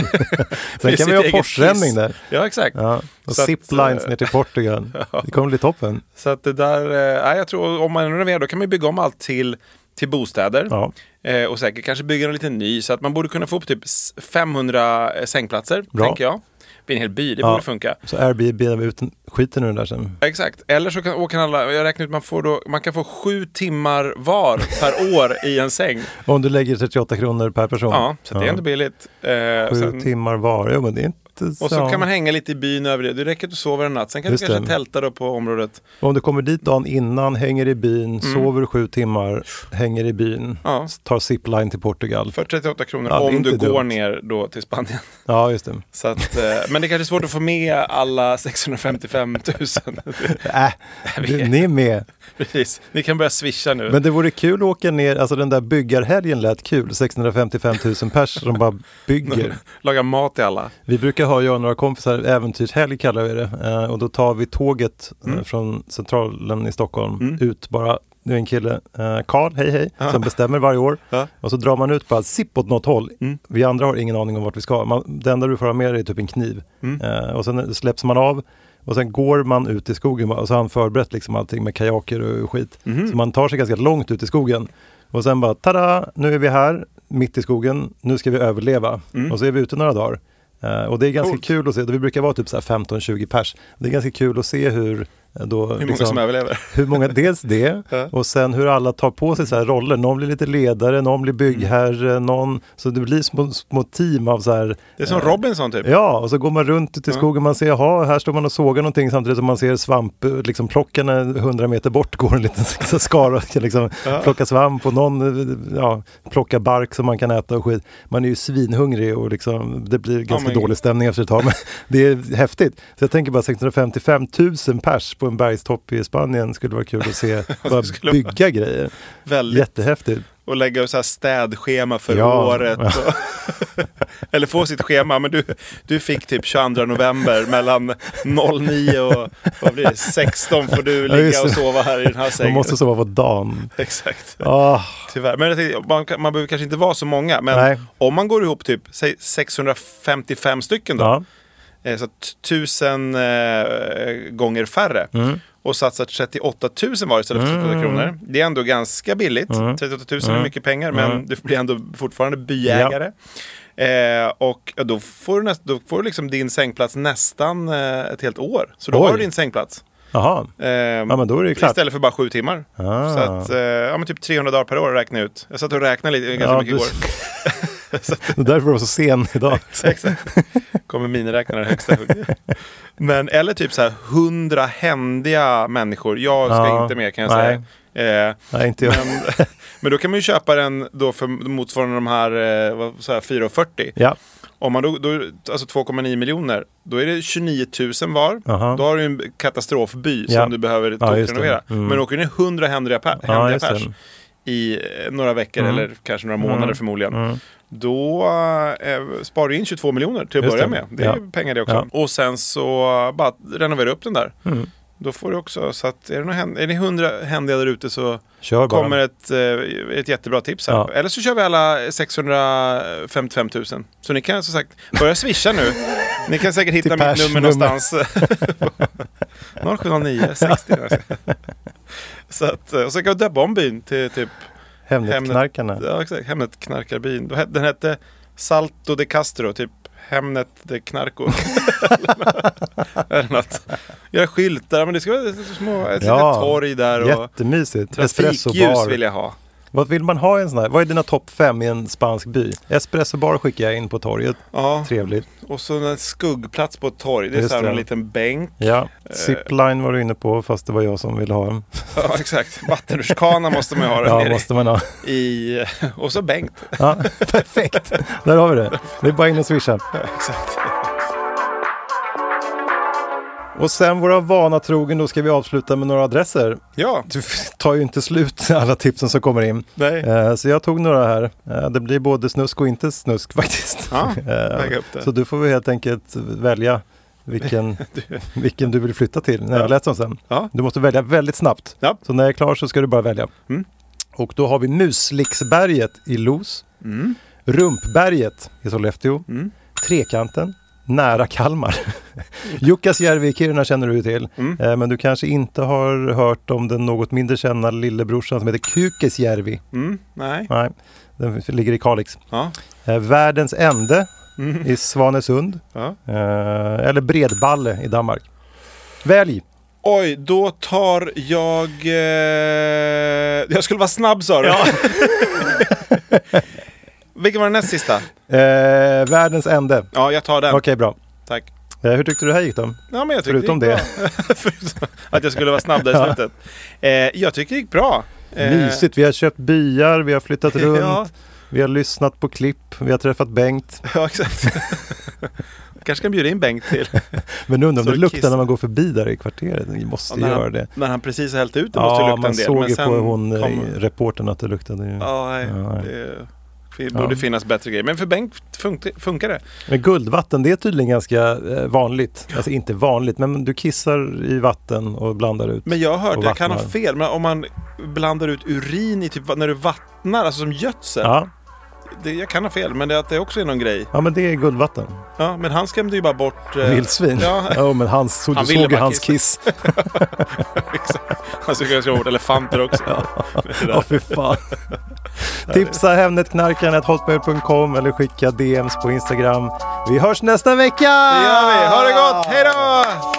Sen kan vi ha forsränning där. Ja exakt. Ja. Och ziplines eh, ner till Portugal. <laughs> Det kommer bli toppen. Så att det där, eh, nej, jag tror om man renoverar då kan man bygga om allt till, till bostäder. Ja. Eh, och säkert kanske bygga en liten ny så att man borde kunna få upp typ s- 500 sängplatser, Bra. tänker jag. Det blir en hel by, det Ja. borde funka. Så Airbnb ut skiten ur den där sen. Exakt, eller så kan, kan alla, jag räknar ut, man, får då, man kan få sju timmar var per <laughs> år i en säng. Om du lägger 38 kronor per person. Ja, så det är ändå billigt. Eh, Sju sen- timmar var. Jo, men det är inte så. och så kan man hänga lite i byn över det. Det räcker att du sover en natt. Sen kan Just du kanske det. tälta då på området. Om du kommer dit dagen innan, hänger i byn, Mm. sover sju timmar, hänger i byn, Ja. tar zipline till Portugal. För 38 kronor Ja, om du inte går dumt. ner då till Spanien. Ja, just det. Så att, eh, men det kanske är svårt att få med alla 655 000. Äh, du, ni är med. Precis, ni kan börja swisha nu. Men det vore kul att åka ner, alltså den där byggarhelgen lät kul, 655 000 pers som bara bygger. <laughs> Laga mat till alla. Vi brukar ha, jag och några kompisar, äventyrshelg kallar vi det. Eh, och då tar vi tåget eh, Mm. från centralen i Stockholm Mm. ut bara. Det är en kille, eh, Karl, hej hej, Ja. som bestämmer varje år. Ja. Och så drar man ut bara sipp åt något håll. Mm. Vi andra har ingen aning om vart vi ska. Man, det enda du får ha med dig är typ en kniv. Mm. Eh, och sen släpps man av. Och sen går man ut i skogen och så har han förberett liksom allting med kajaker och skit. Mhm. Så man tar sig ganska långt ut i skogen. Och sen bara, tada, nu är vi här, mitt i skogen, nu ska vi överleva. Mm. Och så är vi ute några dagar. Eh, och det är ganska Coolt. kul att se, vi brukar vara typ så här 15-20 pers. Det är ganska kul att se hur då, Hur många som överlever. <laughs> hur många, dels det <laughs> och sen hur alla tar på sig så här roller. Någon blir lite ledare, någon blir byggherre, någon, så det blir små, små team av så här. Det är som eh, Robinson typ. Ja, och så går man runt ute i skogen man ser, jaha, här står man och sågar någonting samtidigt som man ser svamp, eh, liksom plockarna 100 meter bort går en liten <laughs> skara och ska liksom Ja. plocka svamp och någon eh, ja, plocka bark som man kan äta och skit. Man är ju svinhungrig och liksom, det blir ganska men- dålig stämning efter ett tag. Men det är häftigt. Så jag tänker bara 655 000 pers på en bergstopp i Spanien skulle vara kul att se. <laughs> Bara bygga grejer. Väldigt. Jättehäftigt. Och lägga så här städschema för Ja. året. Och <laughs> <laughs> Eller få sitt schema. Men du, du fick typ 22 november mellan 09 och vad blir det, 16 får du Ja, ligga och det. sova här i den här Man sängen. måste sova på dagen. Exakt. Ah, Tyvärr. Men tänkte, man, man behöver kanske inte vara så många. Men Nej. om man går ihop typ säg 655 stycken då. ja. Eh, Så tusen eh, gånger färre. Mm. Och satsar 38 000 var istället för 38 kronor. Det är ändå ganska billigt. Mm. 38 000 är Mm. mycket pengar Mm. men du blir ändå fortfarande byägare. Eh, och då får du, näst, då får du liksom din sängplats nästan eh, ett helt år. Så då Oj. har du din sängplats. Jaha. Eh, Ja, men då är det klart. Istället för bara sju timmar. Ah. Så att, eh, ja men typ 300 dagar per år räknar jag ut. Jag satt och räknade lite, ganska Ja, mycket igår. <laughs> Det är därför du var så sen idag. <laughs> Exakt. Kommer miniräknaren högsta hugg. Men eller typ så här 100 händiga människor. Jag ska Ja, inte med kan jag nej. säga. Eh, Nej, inte jag. men, <laughs> men då kan man ju köpa den då för motsvarande de här, eh, jag, 4,40. Ja. Om man då, då, alltså 2,9 miljoner, då är det 29 000 var. Aha. Då har du en katastrofby Ja. som du behöver Ja, renovera. Mm. Men åker du ner 100 händiga, per, Ja, händiga det. pers i eh, några veckor Mm. eller kanske några månader Mm. förmodligen. Då eh, sparar du in 22 miljoner till att Just börja det. med. Det är Ja. pengar det också. Ja. Och sen så bara renovera upp den där. Mm. Då får du också, så att är det, några hän- är det 100 händiga där ute så Kör bara. kommer ett, eh, ett jättebra tips här. Ja. Eller så kör vi alla 655 000. Så ni kan som sagt börja swisha nu. Ni kan säkert hitta mitt nummer nummer. någonstans. <laughs> 0709 60. <laughs> Så att, eh, och så kan vi döpa om byn till typ Hemnetknarkarna. Ja, exakt. Hemnet knarkarbyn. Då het- Den hette Salto de Castro, typ Hemnet de Knarko. <laughs> <laughs> Eller något. Göra skyltar, men det ska vara små, ett Ja, litet torg där och Jättemysigt. trafikljus vill jag ha. Vad vill man ha i en sån här? Vad är dina topp fem i en spansk by? Espressobar skickar jag in på torget. Ja, Trevligt. och så en skuggplats på ett torg. Det är Just så här det. en liten bänk. Ja, zipline var du inne på fast det var jag som ville ha en. <laughs> Ja, exakt. Vattenrutschkana måste man ju ha där Ja, nere måste man ha. i. Och så Bengt. Ja, <laughs> perfekt. Där har vi det. Det är bara in och swisha. <laughs> Ja, exakt. Och sen våra vana trogen, då ska vi avsluta med några adresser. Ja, Du tar ju inte slut <laughs> alla tipsen som kommer in. nej. Eh, Så jag tog några här. Eh, Det blir både snusk och inte snusk <laughs> faktiskt. Ja, Eh, väga upp det. Så du får vi helt enkelt välja vilken, <laughs> vilken du vill flytta till när jag läst dem sen. Ja. Du måste välja väldigt snabbt. Ja. Så när jag är klar så ska du bara välja. Mm. Och då har vi Musliksberget i Los. Mm. Rumpberget i Sollefteå. Mm. Trekanten, nära Kalmar. <laughs> Jukkasjärvi i Kiruna känner du ju till. Mm. Eh, Men du kanske inte har hört om den något mindre kända lillebrorsan som heter Kukesjärvi. Mm. Nej. Nej, den ligger i Kalix. Ja. Eh, Världens ände Mm. i Svanesund. Ja. Eh, eller Bredballe i Danmark. Välj! Oj, då tar jag... Eh... Jag skulle vara snabb sa du. Ja. <laughs> Vilken var den näst sista? Eh, världens ände. Ja, jag tar den. Okej, bra. Tack. Eh, hur tyckte du det här gick då? Ja, men jag tyckte Förutom det gick bra. Förutom <laughs> Att jag skulle vara snabb där i Ja. slutet. Eh, jag tycker det gick bra. Eh, Mysigt. Vi har köpt byar, vi har flyttat <laughs> runt, Ja. vi har lyssnat på klipp, vi har träffat Bengt. <laughs> Ja, exakt. Kanske kan bjuda in Bengt till. Men undrar om Så det luktar kiss- när man går förbi där i kvarteret. Vi måste Ja, när, göra han, det. när han precis har hällt ut det måste det Ja, lukta man en del. såg men ju sen på hon, eh, kom- reportern att det luktade. ju. Ja, nej, Ja, nej. det det borde Ja. finnas bättre grejer. Men för Bengt funkar, funkar det. Men guldvatten, det är tydligen ganska eh, vanligt. Alltså inte vanligt, men du kissar i vatten och blandar ut. Men jag har hört, jag kan ha fel, men om man blandar ut urin i typ när du vattnar, alltså som gödsel. Ja, Det, jag kan ha fel, men det, är att det också är någon grej. ja, men det är guldvatten. Ja, men han skrämde ju bara bort... eh, Vildsvin. Ja, <laughs> Ja, men hans, så, Han du såg ju hans kiss. exakt. <laughs> <laughs> Han skulle ganska bort elefanter också. Ja, fy fan. Tipsa Hemnetknarkaren.hotmail.com eller skicka DMs på Instagram. Vi hörs nästa vecka! Det gör vi. Ha det gott! Hej då!